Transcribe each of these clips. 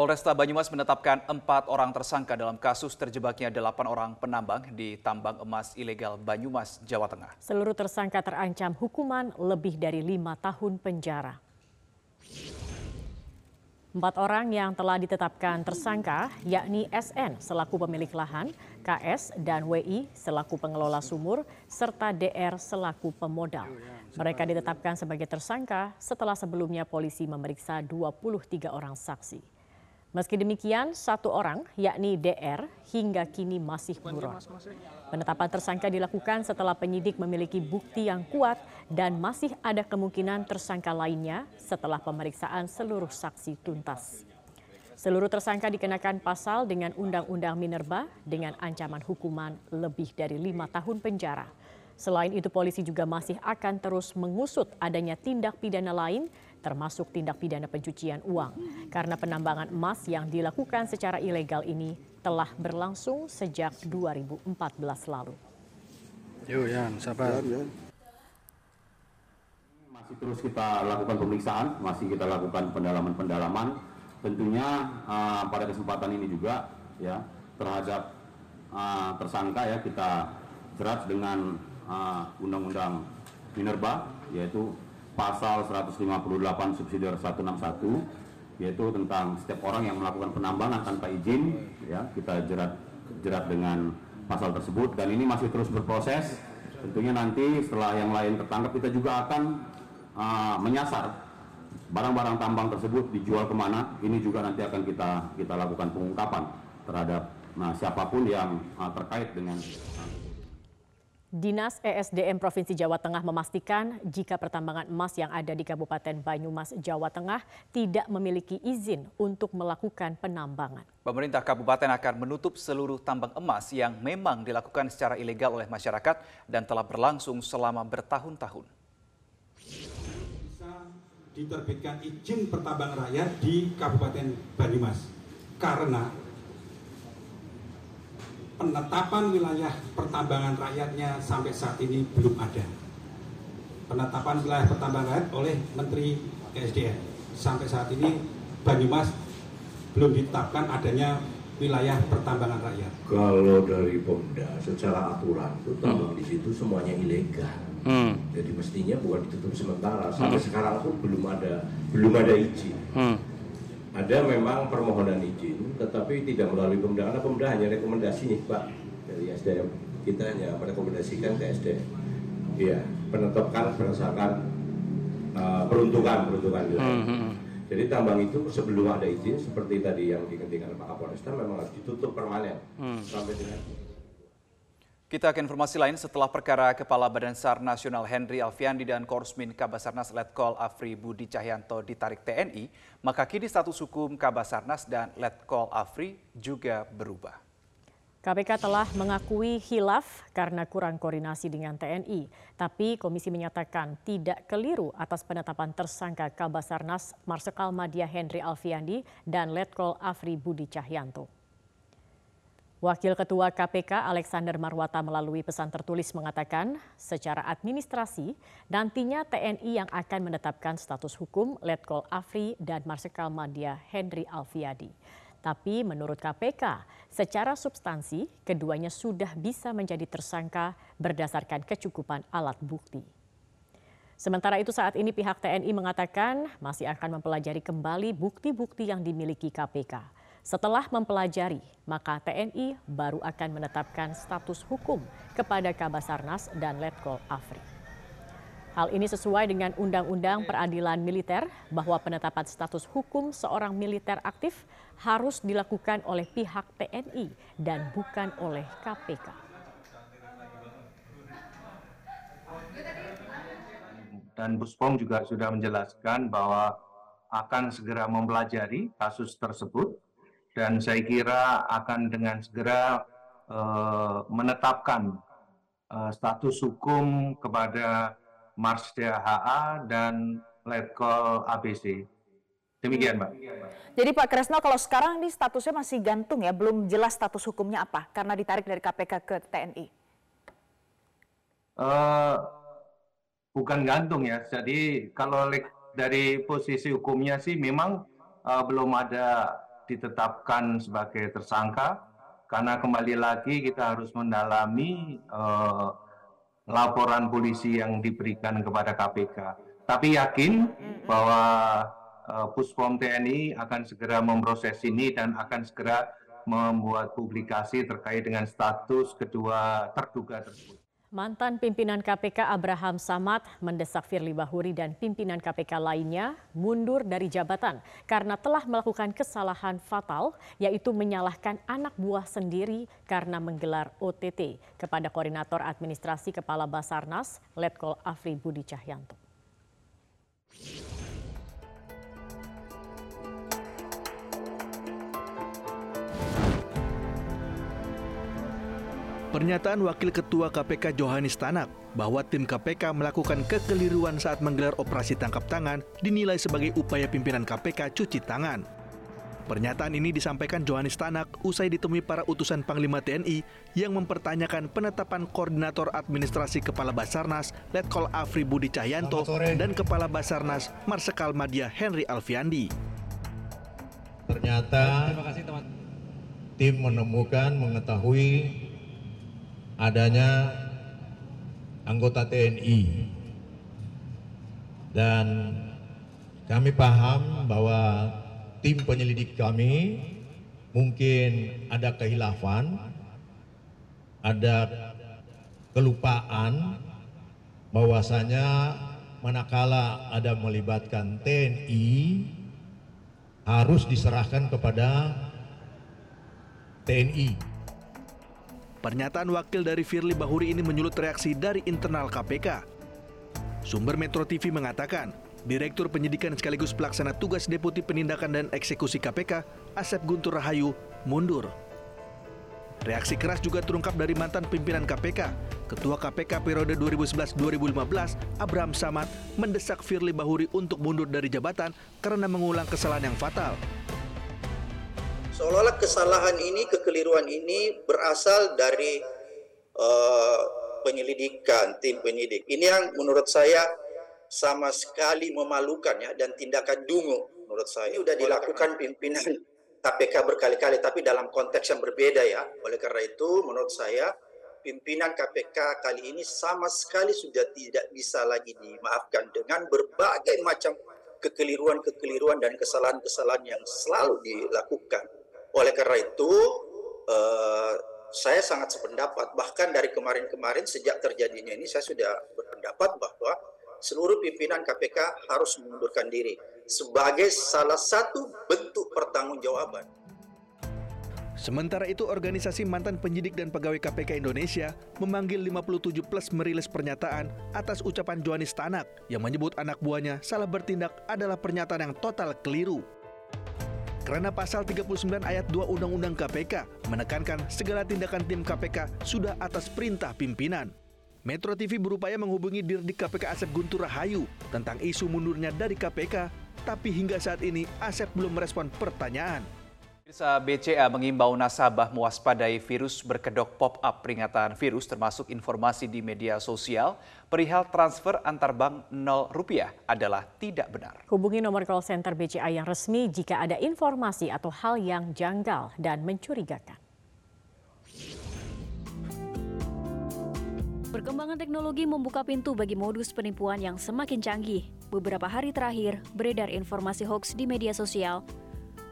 Polresta Banyumas menetapkan empat orang tersangka dalam kasus terjebaknya delapan orang penambang di tambang emas ilegal Banyumas, Jawa Tengah. Seluruh tersangka terancam hukuman lebih dari lima tahun penjara. Empat orang yang telah ditetapkan tersangka yakni SN selaku pemilik lahan, KS dan WI selaku pengelola sumur, serta DR selaku pemodal. Mereka ditetapkan sebagai tersangka setelah sebelumnya polisi memeriksa 23 orang saksi. Meski demikian, satu orang, yakni DR, hingga kini masih buron. Penetapan tersangka dilakukan setelah penyidik memiliki bukti yang kuat dan masih ada kemungkinan tersangka lainnya setelah pemeriksaan seluruh saksi tuntas. Seluruh tersangka dikenakan pasal dengan Undang-Undang Minerba dengan ancaman hukuman lebih dari lima tahun penjara. Selain itu polisi juga masih akan terus mengusut adanya tindak pidana lain termasuk tindak pidana pencucian uang karena penambangan emas yang dilakukan secara ilegal ini telah berlangsung sejak 2014 lalu. Yuk Yan, sabar. Masih terus kita lakukan pemeriksaan, masih kita lakukan pendalaman-pendalaman. Tentunya uh, pada kesempatan ini juga ya terhadap uh, tersangka ya kita jerat dengan undang-undang uh, Minerba yaitu pasal 158 subsidi 161 yaitu tentang setiap orang yang melakukan penambangan tanpa izin ya kita jerat jerat dengan pasal tersebut. Dan ini masih terus berproses. Tentunya nanti setelah yang lain tertangkap kita juga akan uh, menyasar barang-barang tambang tersebut dijual ke mana. Ini juga nanti akan kita kita lakukan pengungkapan terhadap nah siapa pun yang uh, terkait dengan uh, Dinas ESDM Provinsi Jawa Tengah memastikan jika pertambangan emas yang ada di Kabupaten Banyumas, Jawa Tengah tidak memiliki izin untuk melakukan penambangan. Pemerintah kabupaten akan menutup seluruh tambang emas yang memang dilakukan secara ilegal oleh masyarakat dan telah berlangsung selama bertahun-tahun. Bisa diterbitkan izin pertambangan rakyat di Kabupaten Banyumas karena penetapan wilayah pertambangan rakyatnya sampai saat ini belum ada. Penetapan wilayah pertambangan rakyat oleh Menteri ESDM sampai saat ini Banyumas belum ditetapkan adanya wilayah pertambangan rakyat. Kalau dari Pemda secara aturan itu tambang hmm. di situ semuanya ilegal. Hmm. Jadi mestinya bukan ditutup sementara. Sampai hmm. sekarang pun belum ada belum ada izin. Hmm ada memang permohonan izin, tetapi tidak melalui Pemda, karena Pemda hanya rekomendasi nih Pak dari SDM kita hanya merekomendasikan ke SDM. Iya, penetapkan berdasarkan uh, peruntukan peruntukan wilayah. Hmm, hmm. Jadi tambang itu sebelum ada izin seperti tadi yang diketinggalan Pak Kapolresta memang harus ditutup permanen hmm. sampai dengan kita ke informasi lain setelah perkara Kepala Badan SAR Nasional Henry Alfiandi dan Korsmin Kabasarnas Letkol Afri Budi Cahyanto ditarik TNI, maka kini status hukum Kabasarnas dan Letkol Afri juga berubah. KPK telah mengakui hilaf karena kurang koordinasi dengan TNI, tapi komisi menyatakan tidak keliru atas penetapan tersangka Kabasarnas Marsikal Madia Henry Alfiandi dan Letkol Afri Budi Cahyanto. Wakil Ketua KPK Alexander Marwata melalui pesan tertulis mengatakan secara administrasi nantinya TNI yang akan menetapkan status hukum Letkol Afri dan Marsikal Madia Henry Alfiadi. Tapi menurut KPK, secara substansi keduanya sudah bisa menjadi tersangka berdasarkan kecukupan alat bukti. Sementara itu saat ini pihak TNI mengatakan masih akan mempelajari kembali bukti-bukti yang dimiliki KPK. Setelah mempelajari, maka TNI baru akan menetapkan status hukum kepada Kabasarnas dan Letkol Afri. Hal ini sesuai dengan Undang-Undang Peradilan Militer bahwa penetapan status hukum seorang militer aktif harus dilakukan oleh pihak TNI dan bukan oleh KPK. Dan Buspom juga sudah menjelaskan bahwa akan segera mempelajari kasus tersebut dan saya kira akan dengan segera uh, menetapkan uh, status hukum kepada Marsdia HA dan Letkol ABC. Demikian, Mbak. Jadi Pak Kresno, kalau sekarang ini statusnya masih gantung ya, belum jelas status hukumnya apa karena ditarik dari KPK ke TNI? Uh, eh, bukan gantung ya. Jadi kalau dari posisi hukumnya sih memang uh, belum ada ditetapkan sebagai tersangka karena kembali lagi kita harus mendalami uh, laporan polisi yang diberikan kepada KPK. Tapi yakin bahwa uh, Puspom TNI akan segera memproses ini dan akan segera membuat publikasi terkait dengan status kedua terduga tersebut. Mantan pimpinan KPK Abraham Samad mendesak Firly Bahuri dan pimpinan KPK lainnya mundur dari jabatan karena telah melakukan kesalahan fatal yaitu menyalahkan anak buah sendiri karena menggelar OTT kepada Koordinator Administrasi Kepala Basarnas Letkol Afri Budi Cahyanto. Pernyataan Wakil Ketua KPK Johanis Tanak bahwa tim KPK melakukan kekeliruan saat menggelar operasi tangkap tangan dinilai sebagai upaya pimpinan KPK cuci tangan. Pernyataan ini disampaikan Johanis Tanak usai ditemui para utusan Panglima TNI yang mempertanyakan penetapan Koordinator Administrasi Kepala Basarnas Letkol Afri Budi Cahyanto dan Kepala Basarnas Marsikal Madia Henry Alfiandi. Ternyata tim menemukan mengetahui adanya anggota TNI dan kami paham bahwa tim penyelidik kami mungkin ada kehilafan, ada kelupaan bahwasanya manakala ada melibatkan TNI harus diserahkan kepada TNI. Pernyataan wakil dari Firly Bahuri ini menyulut reaksi dari internal KPK. Sumber Metro TV mengatakan, Direktur Penyidikan sekaligus pelaksana tugas Deputi Penindakan dan Eksekusi KPK, Asep Guntur Rahayu, mundur. Reaksi keras juga terungkap dari mantan pimpinan KPK. Ketua KPK periode 2011-2015, Abraham Samad, mendesak Firly Bahuri untuk mundur dari jabatan karena mengulang kesalahan yang fatal seolah-olah kesalahan ini, kekeliruan ini berasal dari uh, penyelidikan, tim penyidik. Ini yang menurut saya sama sekali memalukan ya dan tindakan dungu menurut saya. Ini sudah dilakukan pimpinan KPK berkali-kali tapi dalam konteks yang berbeda ya. Oleh karena itu menurut saya pimpinan KPK kali ini sama sekali sudah tidak bisa lagi dimaafkan dengan berbagai macam kekeliruan-kekeliruan dan kesalahan-kesalahan yang selalu dilakukan. Oleh karena itu, uh, saya sangat sependapat. Bahkan dari kemarin-kemarin sejak terjadinya ini, saya sudah berpendapat bahwa seluruh pimpinan KPK harus mengundurkan diri sebagai salah satu bentuk pertanggungjawaban. Sementara itu, organisasi mantan penyidik dan pegawai KPK Indonesia memanggil 57 plus merilis pernyataan atas ucapan Johanis Tanak yang menyebut anak buahnya salah bertindak adalah pernyataan yang total keliru. Karena pasal 39 ayat 2 Undang-Undang KPK menekankan segala tindakan tim KPK sudah atas perintah pimpinan. Metro TV berupaya menghubungi Dirdik KPK Asep Guntur Rahayu tentang isu mundurnya dari KPK, tapi hingga saat ini Asep belum merespon pertanyaan. BCA mengimbau nasabah mewaspadai virus berkedok pop-up peringatan virus termasuk informasi di media sosial perihal transfer antar bank 0 rupiah adalah tidak benar. Hubungi nomor call center BCA yang resmi jika ada informasi atau hal yang janggal dan mencurigakan. Perkembangan teknologi membuka pintu bagi modus penipuan yang semakin canggih. Beberapa hari terakhir, beredar informasi hoax di media sosial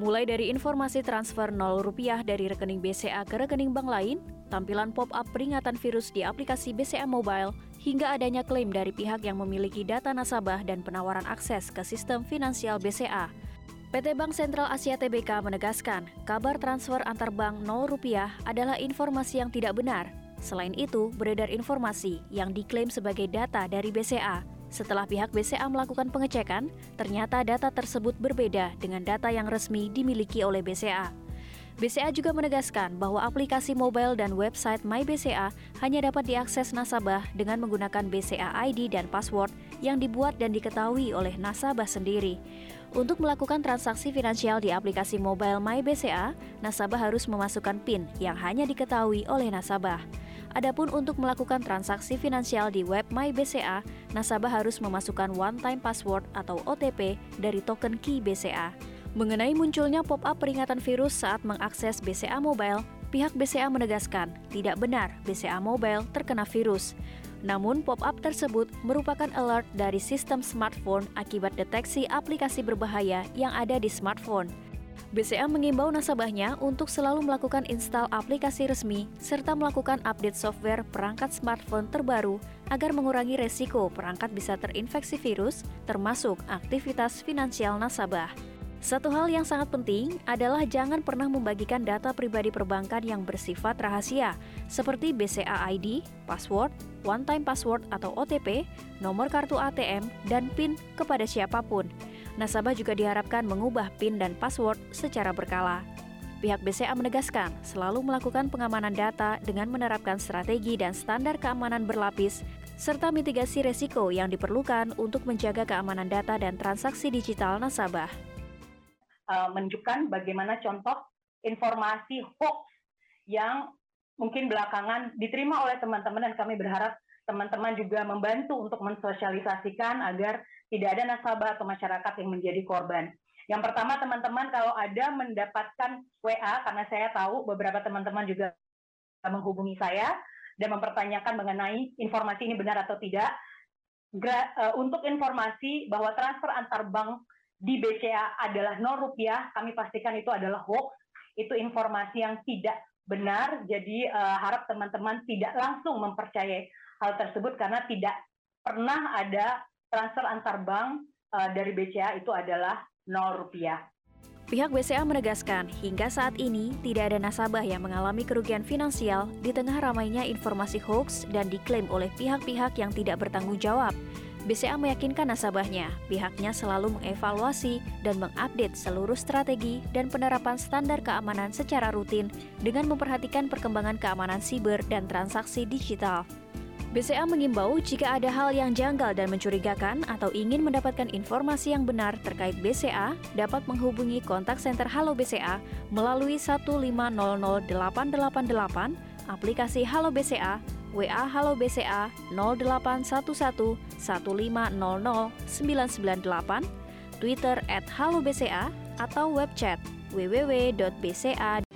Mulai dari informasi transfer 0 rupiah dari rekening BCA ke rekening bank lain, tampilan pop-up peringatan virus di aplikasi BCA Mobile, hingga adanya klaim dari pihak yang memiliki data nasabah dan penawaran akses ke sistem finansial BCA. PT Bank Sentral Asia Tbk menegaskan, kabar transfer antar bank 0 rupiah adalah informasi yang tidak benar. Selain itu, beredar informasi yang diklaim sebagai data dari BCA setelah pihak BCA melakukan pengecekan, ternyata data tersebut berbeda dengan data yang resmi dimiliki oleh BCA. BCA juga menegaskan bahwa aplikasi mobile dan website MyBCA hanya dapat diakses nasabah dengan menggunakan BCA ID dan password yang dibuat dan diketahui oleh nasabah sendiri. Untuk melakukan transaksi finansial di aplikasi mobile MyBCA, nasabah harus memasukkan PIN yang hanya diketahui oleh nasabah. Adapun untuk melakukan transaksi finansial di web MyBCA, nasabah harus memasukkan one-time password atau OTP dari token key BCA. Mengenai munculnya pop-up peringatan virus saat mengakses BCA Mobile, pihak BCA menegaskan tidak benar BCA Mobile terkena virus. Namun, pop-up tersebut merupakan alert dari sistem smartphone akibat deteksi aplikasi berbahaya yang ada di smartphone. BCA mengimbau nasabahnya untuk selalu melakukan install aplikasi resmi serta melakukan update software perangkat smartphone terbaru agar mengurangi resiko perangkat bisa terinfeksi virus, termasuk aktivitas finansial nasabah. Satu hal yang sangat penting adalah jangan pernah membagikan data pribadi perbankan yang bersifat rahasia, seperti BCA ID, password, one-time password atau OTP, nomor kartu ATM, dan PIN kepada siapa pun. Nasabah juga diharapkan mengubah PIN dan password secara berkala. Pihak BCA menegaskan selalu melakukan pengamanan data dengan menerapkan strategi dan standar keamanan berlapis serta mitigasi resiko yang diperlukan untuk menjaga keamanan data dan transaksi digital nasabah uh, menunjukkan bagaimana contoh informasi hoax yang mungkin belakangan diterima oleh teman-teman dan kami berharap teman-teman juga membantu untuk mensosialisasikan agar tidak ada nasabah atau masyarakat yang menjadi korban. Yang pertama teman-teman kalau ada mendapatkan WA karena saya tahu beberapa teman-teman juga menghubungi saya dan mempertanyakan mengenai informasi ini benar atau tidak. Eh, untuk informasi bahwa transfer antar bank di BCA adalah nol rupiah, kami pastikan itu adalah hoax, itu informasi yang tidak benar, jadi uh, harap teman-teman tidak langsung mempercayai hal tersebut karena tidak pernah ada transfer antar bank uh, dari BCA itu adalah nol rupiah. Pihak BCA menegaskan, hingga saat ini tidak ada nasabah yang mengalami kerugian finansial di tengah ramainya informasi hoax dan diklaim oleh pihak-pihak yang tidak bertanggung jawab. BCA meyakinkan nasabahnya, pihaknya selalu mengevaluasi dan mengupdate seluruh strategi dan penerapan standar keamanan secara rutin dengan memperhatikan perkembangan keamanan siber dan transaksi digital. BCA mengimbau jika ada hal yang janggal dan mencurigakan atau ingin mendapatkan informasi yang benar terkait BCA, dapat menghubungi kontak center Halo BCA melalui 1500888, aplikasi Halo BCA, WA Halo BCA 0811 1500 998, Twitter at Halo BCA, atau web chat www.bca